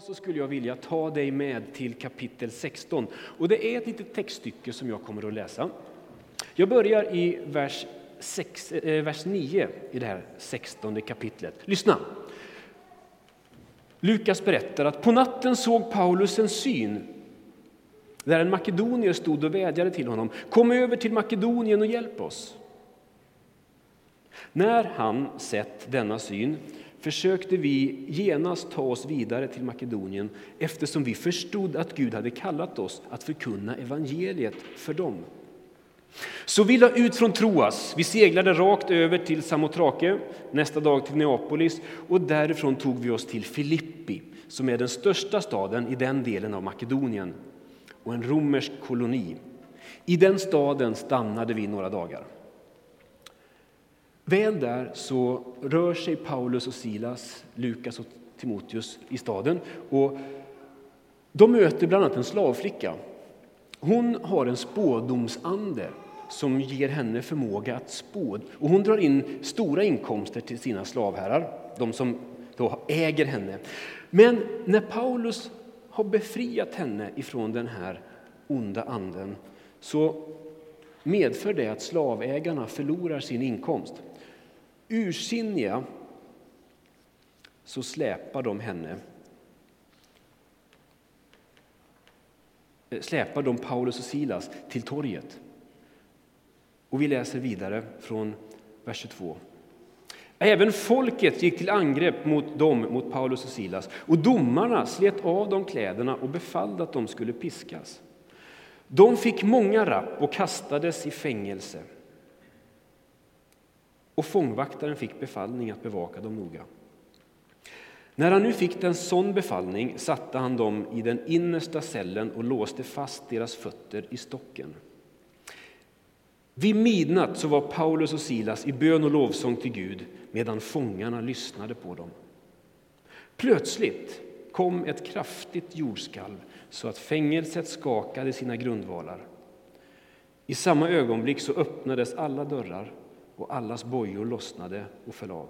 så skulle jag vilja ta dig med till kapitel 16. Och det är ett litet textstycke som jag kommer att läsa. Jag börjar i vers, 6, eh, vers 9 i det här 16 kapitlet. Lyssna! Lukas berättar att på natten såg Paulus en syn där en makedonier stod och vädjade till honom. Kom över till Makedonien och hjälp oss. När han sett denna syn försökte vi genast ta oss vidare till Makedonien eftersom vi förstod att Gud hade kallat oss att förkunna evangeliet för dem. Så vi la ut från Troas. Vi seglade rakt över till Samotrake, nästa dag till Neapolis och därifrån tog vi oss till Filippi som är den största staden i den delen av Makedonien och en romersk koloni. I den staden stannade vi några dagar. Väl där så rör sig Paulus och Silas, Lukas och Timoteus i staden. Och de möter bland annat en slavflicka. Hon har en spådomsande som ger henne förmåga att spå. Och hon drar in stora inkomster till sina slavherrar, de som då äger henne. Men när Paulus har befriat henne ifrån den här onda anden så medför det att slavägarna förlorar sin inkomst. Ursinniga så släpar de henne eh, släpar de Paulus och Silas till torget. Och vi läser vidare från vers 22. Även folket gick till angrepp mot dem, mot Paulus och Silas, och domarna slet av dem kläderna och befallde att de skulle piskas. De fick många rapp och kastades i fängelse och fångvaktaren fick befallning att bevaka dem noga. När han nu fick en sån befallning satte han dem i den innersta cellen och låste fast deras fötter i stocken. Vid midnatt så var Paulus och Silas i bön och lovsång till Gud medan fångarna lyssnade på dem. Plötsligt kom ett kraftigt jordskalv så att fängelset skakade sina grundvalar. I samma ögonblick så öppnades alla dörrar och allas bojor lossnade och föll av.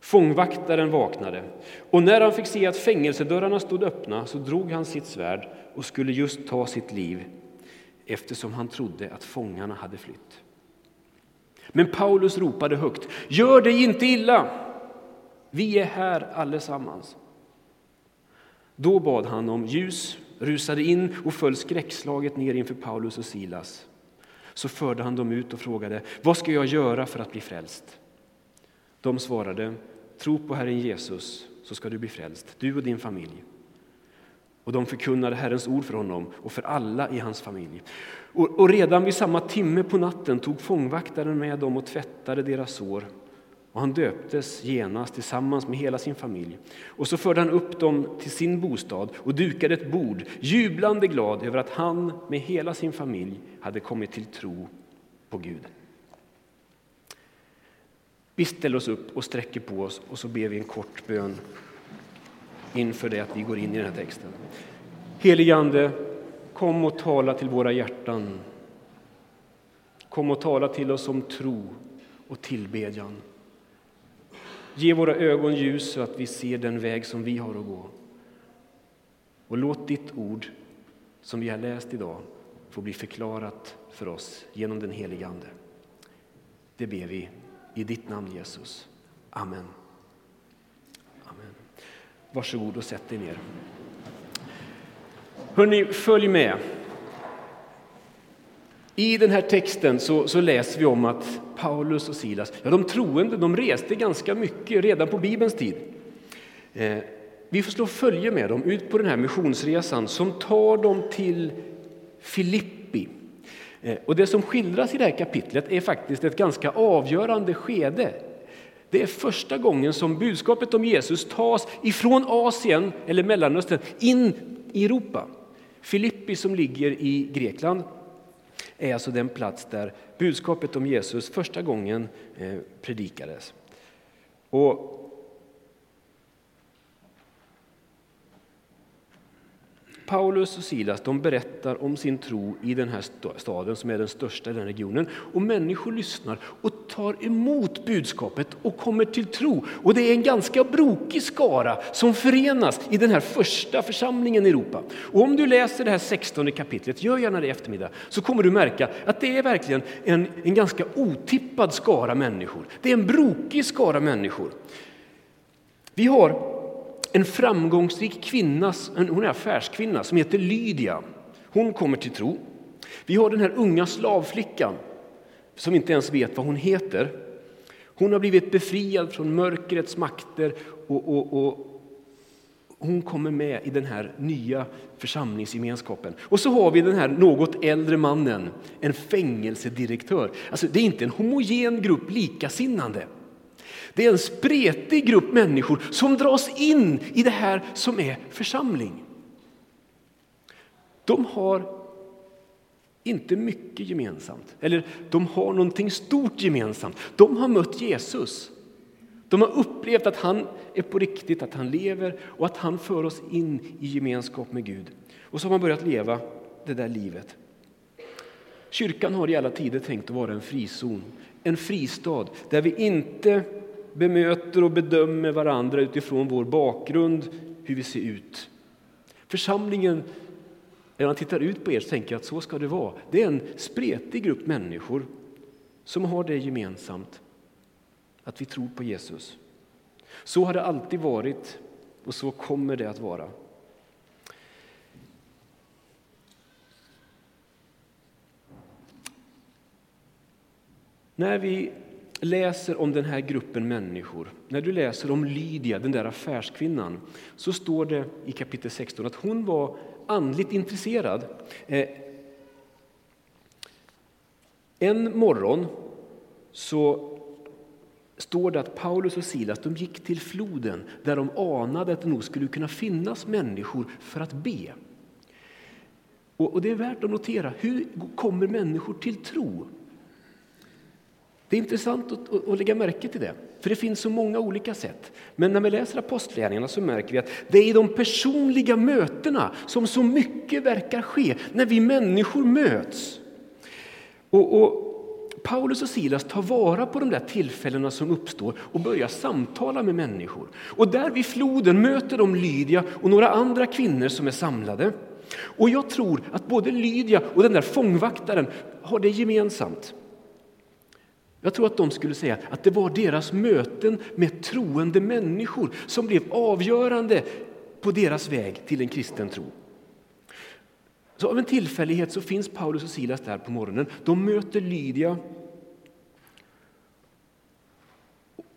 Fångvaktaren vaknade, och när han fick se att fängelsedörrarna stod öppna så drog han sitt svärd och skulle just ta sitt liv eftersom han trodde att fångarna hade flytt. Men Paulus ropade högt, gör dig inte illa! Vi är här allesammans. Då bad han om ljus, rusade in och föll skräckslaget ner inför Paulus och Silas. Så förde han dem ut och frågade, vad ska jag göra för att bli frälst? De svarade, tro på Herren Jesus så ska du bli frälst, du och din familj. Och de förkunnade Herrens ord för honom och för alla i hans familj. Och, och redan vid samma timme på natten tog fångvaktaren med dem och tvättade deras sår och han döptes genast tillsammans med hela sin familj. Och så förde han upp dem till sin bostad och dukade ett bord, jublande glad över att han med hela sin familj hade kommit till tro på Gud. Vi ställer oss upp och sträcker på oss och så ber vi en kort bön inför det att vi går in i den här texten. Helige Ande, kom och tala till våra hjärtan. Kom och tala till oss om tro och tillbedjan. Ge våra ögon ljus så att vi ser den väg som vi har att gå. Och låt ditt ord, som vi har läst idag, få bli förklarat för oss genom den helige Ande. Det ber vi i ditt namn, Jesus. Amen. Amen. Varsågod och sätt dig ner. Hörrni, följ med. I den här texten så, så, läser vi om att Paulus och Silas, ja, de troende, de reste ganska mycket redan på Bibelns tid. Eh, vi får slå följe med dem ut på den här missionsresan som tar dem till Filippi. Eh, och det som skildras i det här kapitlet är faktiskt ett ganska avgörande skede. Det är första gången som budskapet om Jesus tas ifrån Asien eller Mellanöstern in i Europa. Filippi som ligger i Grekland är alltså den plats där budskapet om Jesus första gången eh, predikades. Och Paulus och Silas de berättar om sin tro i den här staden som är den största i den regionen. Och människor lyssnar och tar emot budskapet och kommer till tro. Och det är en ganska brokig skara som förenas i den här första församlingen i Europa. Och om du läser det här 16 kapitlet, gör gärna det i eftermiddag, så kommer du märka att det är verkligen en, en ganska otippad skara människor. Det är en brokig skara människor. Vi har en framgångsrik kvinna, hon är affärskvinna, som heter Lydia. Hon kommer till tro. Vi har den här unga slavflickan som inte ens vet vad hon heter. Hon har blivit befriad från mörkrets makter och, och, och hon kommer med i den här nya församlingsgemenskapen. Och så har vi den här något äldre mannen, en fängelsedirektör. Alltså, det är inte en homogen grupp likasinnande. Det är en spretig grupp människor som dras in i det här som är församling. De har inte mycket gemensamt, eller de har någonting stort gemensamt. De har mött Jesus. De har upplevt att han är på riktigt, att han lever och att han för oss in i gemenskap med Gud. Och så har man börjat leva det där livet. Kyrkan har i alla tider tänkt att vara en frizon, en fristad där vi inte bemöter och bedömer varandra utifrån vår bakgrund, hur vi ser ut. Församlingen, när man tittar ut på er så tänker jag att så ska det vara. Det är en spretig grupp människor som har det gemensamt, att vi tror på Jesus. Så har det alltid varit och så kommer det att vara. När vi läser om den här gruppen människor, när du läser om Lydia, den där affärskvinnan, så står det i kapitel 16 att hon var andligt intresserad. Eh, en morgon så står det att Paulus och Silas de gick till floden där de anade att det nog skulle kunna finnas människor för att be. Och, Det är värt att notera, hur kommer människor till tro? Det är intressant att, att, lägga märke till det, för det finns så många olika sätt. Men när vi läser apostlagärningarna så märker vi att det är i de personliga mötena som så mycket verkar ske, när vi människor möts. Och, och Paulus och Silas tar vara på de där tillfällena som uppstår och börjar samtala med människor. Och där vid floden möter de Lydia och några andra kvinnor som är samlade. Och jag tror att både Lydia och den där fångvaktaren har det gemensamt jag tror att de skulle säga att det var deras möten med troende människor som blev avgörande på deras väg till en kristen tro. Så av en tillfällighet så finns Paulus och Silas där på morgonen. De möter Lydia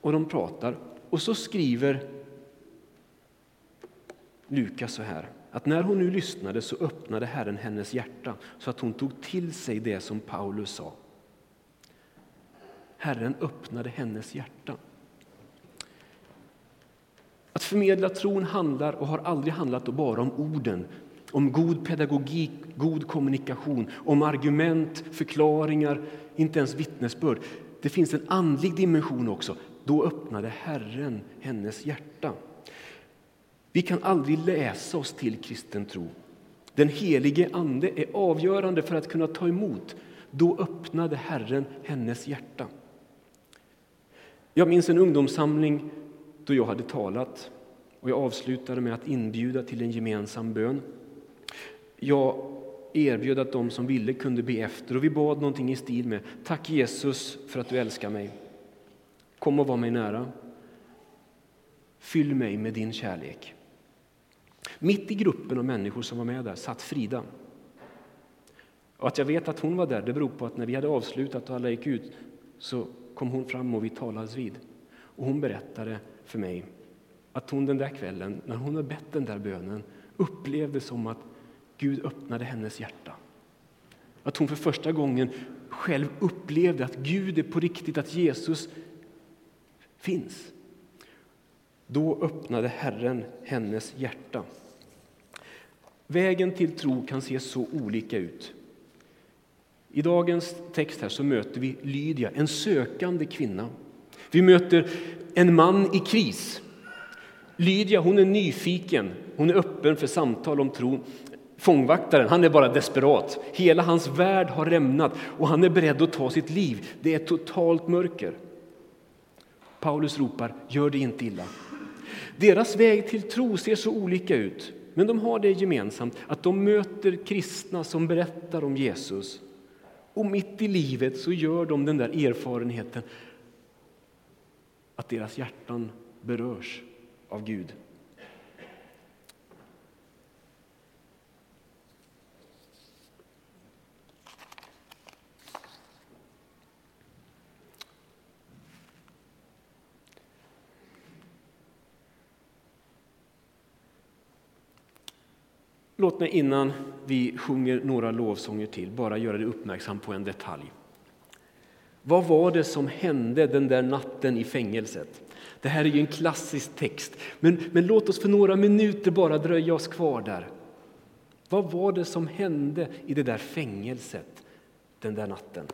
och de pratar. Och så skriver Lukas så här, att när hon nu lyssnade så öppnade Herren hennes hjärta så att hon tog till sig det som Paulus sa. Herren öppnade hennes hjärta. Att förmedla tron handlar och har aldrig handlat bara om orden, om god pedagogik, god kommunikation, om argument, förklaringar, inte ens vittnesbörd. Det finns en andlig dimension också. Då öppnade Herren hennes hjärta. Vi kan aldrig läsa oss till kristen tro. Den helige Ande är avgörande för att kunna ta emot. Då öppnade Herren hennes hjärta. Jag minns en ungdomssamling då jag hade talat och jag avslutade med att inbjuda till en gemensam bön. Jag erbjöd att de som ville kunde be efter och vi bad någonting i stil med Tack Jesus för att du älskar mig. Kom och var mig nära. Fyll mig med din kärlek. Mitt i gruppen av människor som var med där satt Frida. Och att jag vet att hon var där det beror på att när vi hade avslutat och alla gick ut så kom hon fram och vi talades vid. Och hon berättade för mig att hon den där kvällen, när hon hade bett den där bönen, upplevde som att Gud öppnade hennes hjärta. Att hon för första gången själv upplevde att Gud är på riktigt, att Jesus finns. Då öppnade Herren hennes hjärta. Vägen till tro kan se så olika ut. I dagens text här så möter vi Lydia, en sökande kvinna. Vi möter en man i kris. Lydia hon är nyfiken, hon är öppen för samtal om tron. Fångvaktaren han är bara desperat. Hela hans värld har rämnat och han är beredd att ta sitt liv. Det är totalt mörker. Paulus ropar, gör det inte illa. Deras väg till tro ser så olika ut, men de har det gemensamt att de möter kristna som berättar om Jesus. Och mitt i livet så gör de den där erfarenheten att deras hjärtan berörs av Gud. Låt mig innan vi sjunger några lovsånger till bara göra dig uppmärksam på en detalj. Vad var det som hände den där natten i fängelset? Det här är ju en klassisk text, men, men låt oss för några minuter bara dröja oss kvar där. Vad var det som hände i det där fängelset den där natten?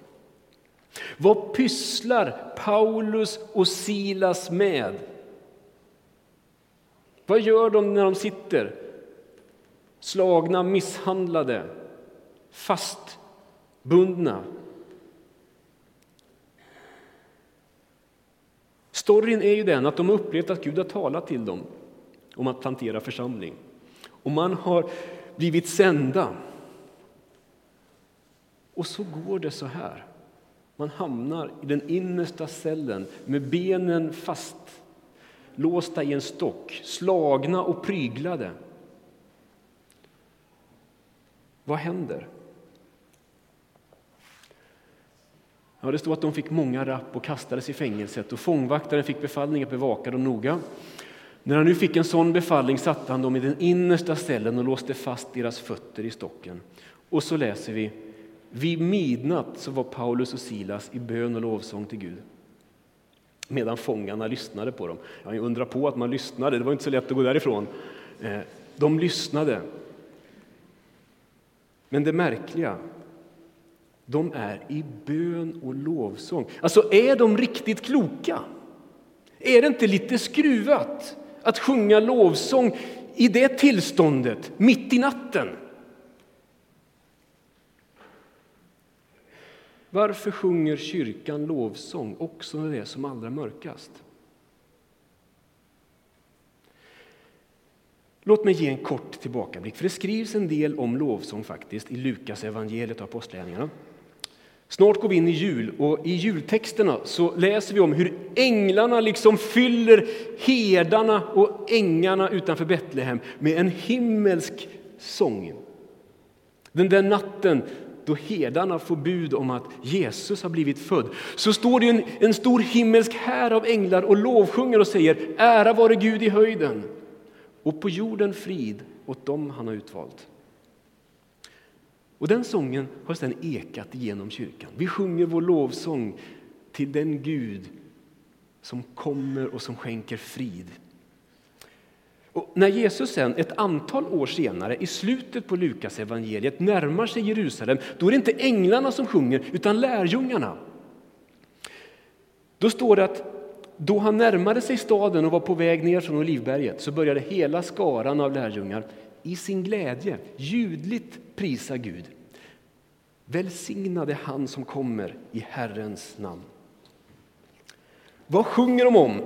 Vad pysslar Paulus och Silas med? Vad gör de när de sitter slagna, misshandlade, fastbundna. Storyn är ju den att de har upplevt att Gud har talat till dem om att plantera församling. Och man har blivit sända. Och så går det så här. Man hamnar i den innersta cellen med benen fast låsta i en stock, slagna och pryglade. Vad händer? Ja, det står att de fick många rapp och kastades i fängelset och fångvaktaren fick befallning att bevaka dem noga. När han nu fick en sån befallning satte han dem i den innersta cellen och låste fast deras fötter i stocken. Och så läser vi vid midnatt så var Paulus och Silas i bön och lovsång till Gud. Medan fångarna lyssnade på dem. Jag undrar på att man lyssnade, det var inte så lätt att gå därifrån. Eh, de lyssnade. Men det märkliga, de är i bön och lovsång. Alltså, är de riktigt kloka? Är det inte lite skruvat att sjunga lovsång i det tillståndet, mitt i natten? Varför sjunger kyrkan lovsång också när det är som allra mörkast? Låt mig ge en kort tillbakablick, för det skrivs en del om lovsång faktiskt i Lukas evangeliet och Apostlagärningarna. Snart går vi in i jul och i jultexterna så läser vi om hur änglarna liksom fyller herdarna och ängarna utanför Betlehem med en himmelsk sång. Den där natten då herdarna får bud om att Jesus har blivit född så står det en, en stor himmelsk här av änglar och lovsjunger och säger ära vare Gud i höjden och på jorden frid åt dem han har utvalt. Och Den sången har sedan ekat genom kyrkan. Vi sjunger vår lovsång till den Gud som kommer och som skänker frid. Och när Jesus sen ett antal år senare i slutet på Lukas evangeliet närmar sig Jerusalem, då är det inte änglarna som sjunger utan lärjungarna. Då står det att då han närmade sig staden och var på väg ner från Olivberget så började hela skaran av lärjungar i sin glädje ljudligt prisa Gud. Välsignade han som kommer i Herrens namn. Vad sjunger de om?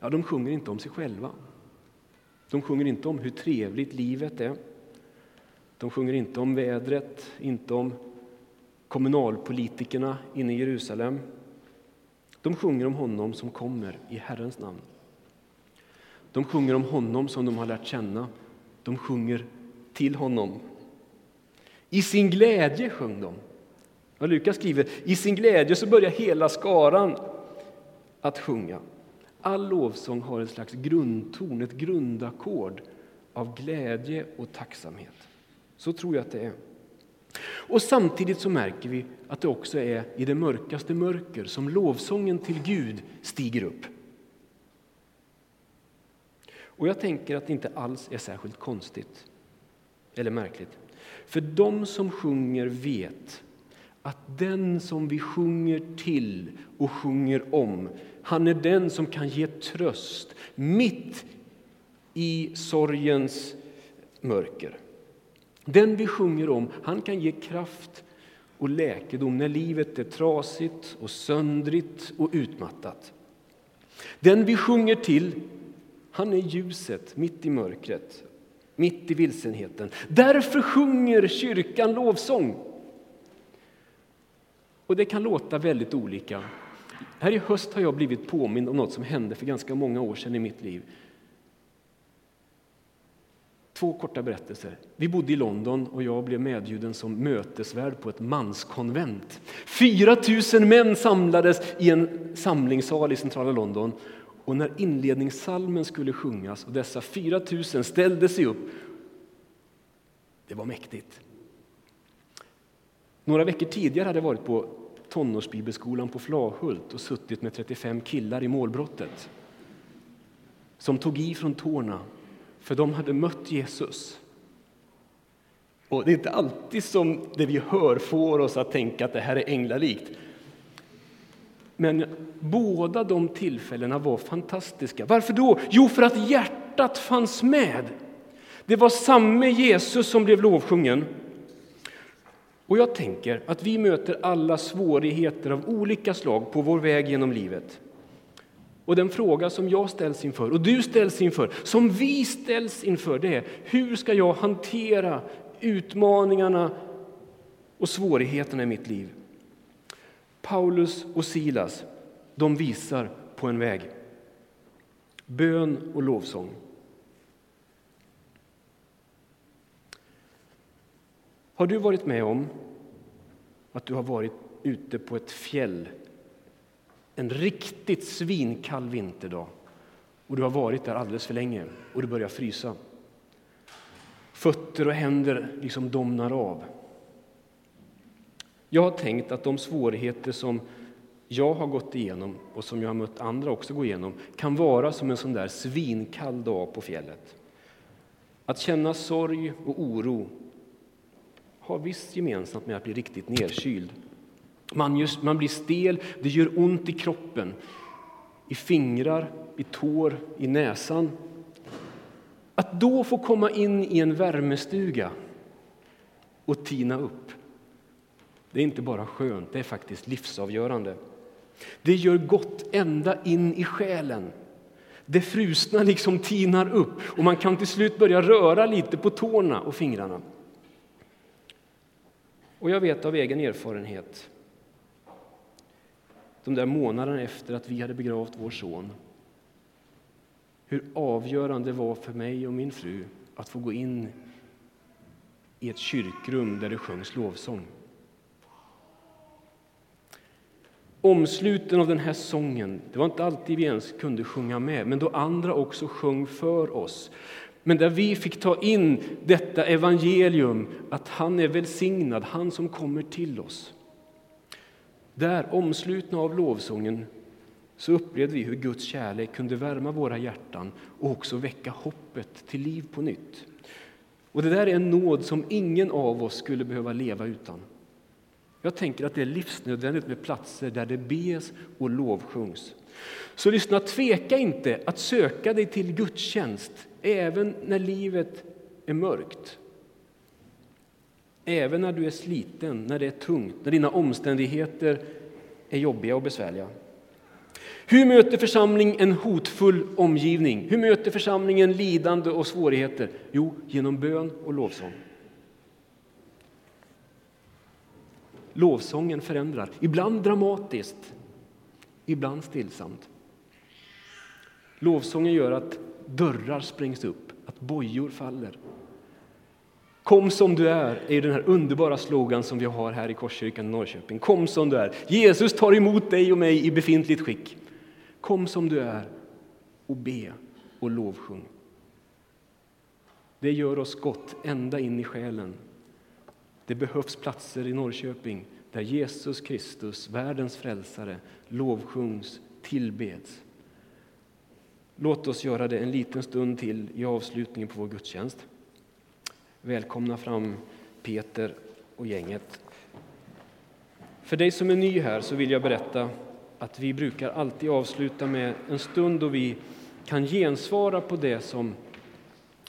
Ja, de sjunger inte om sig själva. De sjunger inte om hur trevligt livet är. De sjunger inte om vädret, inte om kommunalpolitikerna inne i Jerusalem. De sjunger om honom som kommer i Herrens namn. De sjunger om honom som de har lärt känna. De sjunger till honom. I sin glädje sjöng de. Och Lukas skriver i sin glädje så börjar hela skaran att sjunga. All lovsång har ett slags grundton, ett grundackord av glädje och tacksamhet. Så tror jag att det är. Och samtidigt så märker vi att det också är i det mörkaste mörker som lovsången till Gud stiger upp. Och jag tänker att det inte alls är särskilt konstigt eller märkligt. För de som sjunger vet att den som vi sjunger till och sjunger om, han är den som kan ge tröst mitt i sorgens mörker. Den vi sjunger om, han kan ge kraft och läkedom när livet är trasigt och söndrigt och utmattat. Den vi sjunger till, han är ljuset mitt i mörkret, mitt i vilsenheten. Därför sjunger kyrkan lovsång. Och det kan låta väldigt olika. Här i höst har jag blivit påmind om något som hände för ganska många år sedan i mitt liv. Två korta berättelser. Vi bodde i London och jag blev medbjuden som mötesvärd på ett manskonvent. 4 000 män samlades i en samlingssal i centrala London. Och när inledningssalmen skulle sjungas och dessa 4 000 ställde sig upp, det var mäktigt. Några veckor tidigare hade jag varit på tonårsbibelskolan på Flahult och suttit med 35 killar i målbrottet som tog i från tårna för de hade mött Jesus. Och Det är inte alltid som det vi hör får oss att tänka att det här är änglalikt. Men båda de tillfällena var fantastiska. Varför då? Jo, för att hjärtat fanns med. Det var samme Jesus som blev lovsjungen. Och jag tänker att vi möter alla svårigheter av olika slag på vår väg genom livet. Och den fråga som jag ställs inför, och du ställs inför, som vi ställs inför, det är hur ska jag hantera utmaningarna och svårigheterna i mitt liv? Paulus och Silas, de visar på en väg. Bön och lovsång. Har du varit med om att du har varit ute på ett fjäll en riktigt svinkall vinterdag och du har varit där alldeles för länge och du börjar frysa. Fötter och händer liksom domnar av. Jag har tänkt att de svårigheter som jag har gått igenom och som jag har mött andra också gå igenom kan vara som en sån där svinkall dag på fjället. Att känna sorg och oro har visst gemensamt med att bli riktigt nedkyld. Man, just, man blir stel, det gör ont i kroppen, i fingrar, i tår, i näsan. Att då få komma in i en värmestuga och tina upp, det är inte bara skönt, det är faktiskt livsavgörande. Det gör gott ända in i själen. Det frusna liksom tinar upp och man kan till slut börja röra lite på tårna och fingrarna. Och jag vet av egen erfarenhet de där månaderna efter att vi hade begravt vår son. Hur avgörande det var för mig och min fru att få gå in i ett kyrkrum där det sjöngs lovsång. Omsluten av den här sången, det var inte alltid vi ens kunde sjunga med, men då andra också sjöng för oss. Men där vi fick ta in detta evangelium, att han är välsignad, han som kommer till oss. Där, omslutna av lovsången, så upplevde vi hur Guds kärlek kunde värma våra hjärtan och också väcka hoppet till liv på nytt. Och Det där är en nåd som ingen av oss skulle behöva leva utan. Jag tänker att det är livsnödvändigt med platser där det bes och lovsjungs. Så lyssna, tveka inte att söka dig till gudstjänst även när livet är mörkt. Även när du är sliten, när det är tungt, när dina omständigheter är jobbiga och besvärliga. Hur möter församling en hotfull omgivning? Hur möter församlingen lidande och svårigheter? Jo, genom bön och lovsång. Lovsången förändrar, ibland dramatiskt, ibland stillsamt. Lovsången gör att dörrar sprängs upp, att bojor faller. Kom som du är, är den här underbara slogan som vi har här i Korskyrkan i Norrköping. Kom som du är. Jesus tar emot dig och mig i befintligt skick. Kom som du är och be och lovsjung. Det gör oss gott ända in i själen. Det behövs platser i Norrköping där Jesus Kristus, världens frälsare, lovsjungs, tillbeds. Låt oss göra det en liten stund till i avslutningen på vår gudstjänst välkomna fram Peter och gänget. För dig som är ny här så vill jag berätta att vi brukar alltid avsluta med en stund då vi kan gensvara på det som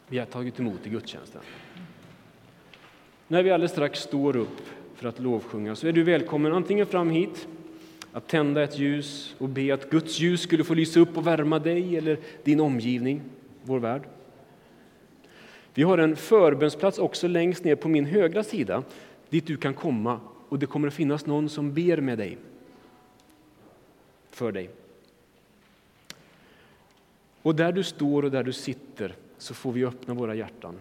vi har tagit emot i gudstjänsten. När vi alldeles strax står upp för att lovsjunga så är du välkommen antingen fram hit att tända ett ljus och be att Guds ljus skulle få lysa upp och värma dig eller din omgivning, vår värld. Vi har en förbönsplats också längst ner på min högra sida dit du kan komma och det kommer att finnas någon som ber med dig. För dig. Och där du står och där du sitter så får vi öppna våra hjärtan.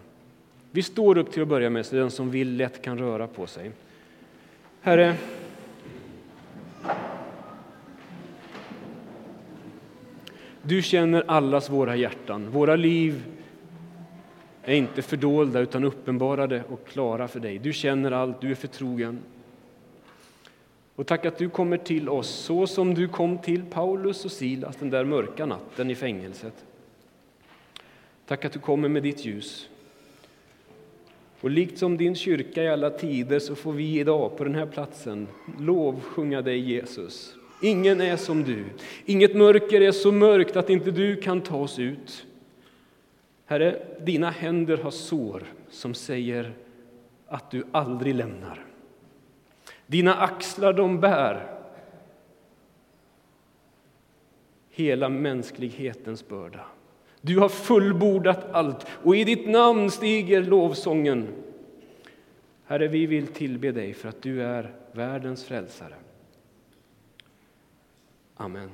Vi står upp till att börja med så den som vill lätt kan röra på sig. Herre, du känner allas våra hjärtan. Våra liv är inte fördolda utan uppenbarade och klara för dig. Du känner allt, du är förtrogen. Och tack att du kommer till oss så som du kom till Paulus och Silas den där mörka natten i fängelset. Tack att du kommer med ditt ljus. Och likt som din kyrka i alla tider så får vi idag på den här platsen lovsjunga dig Jesus. Ingen är som du. Inget mörker är så mörkt att inte du kan ta oss ut. Herre, dina händer har sår som säger att du aldrig lämnar. Dina axlar de bär hela mänsklighetens börda. Du har fullbordat allt och i ditt namn stiger lovsången. Herre, vi vill tillbe dig för att du är världens frälsare. Amen.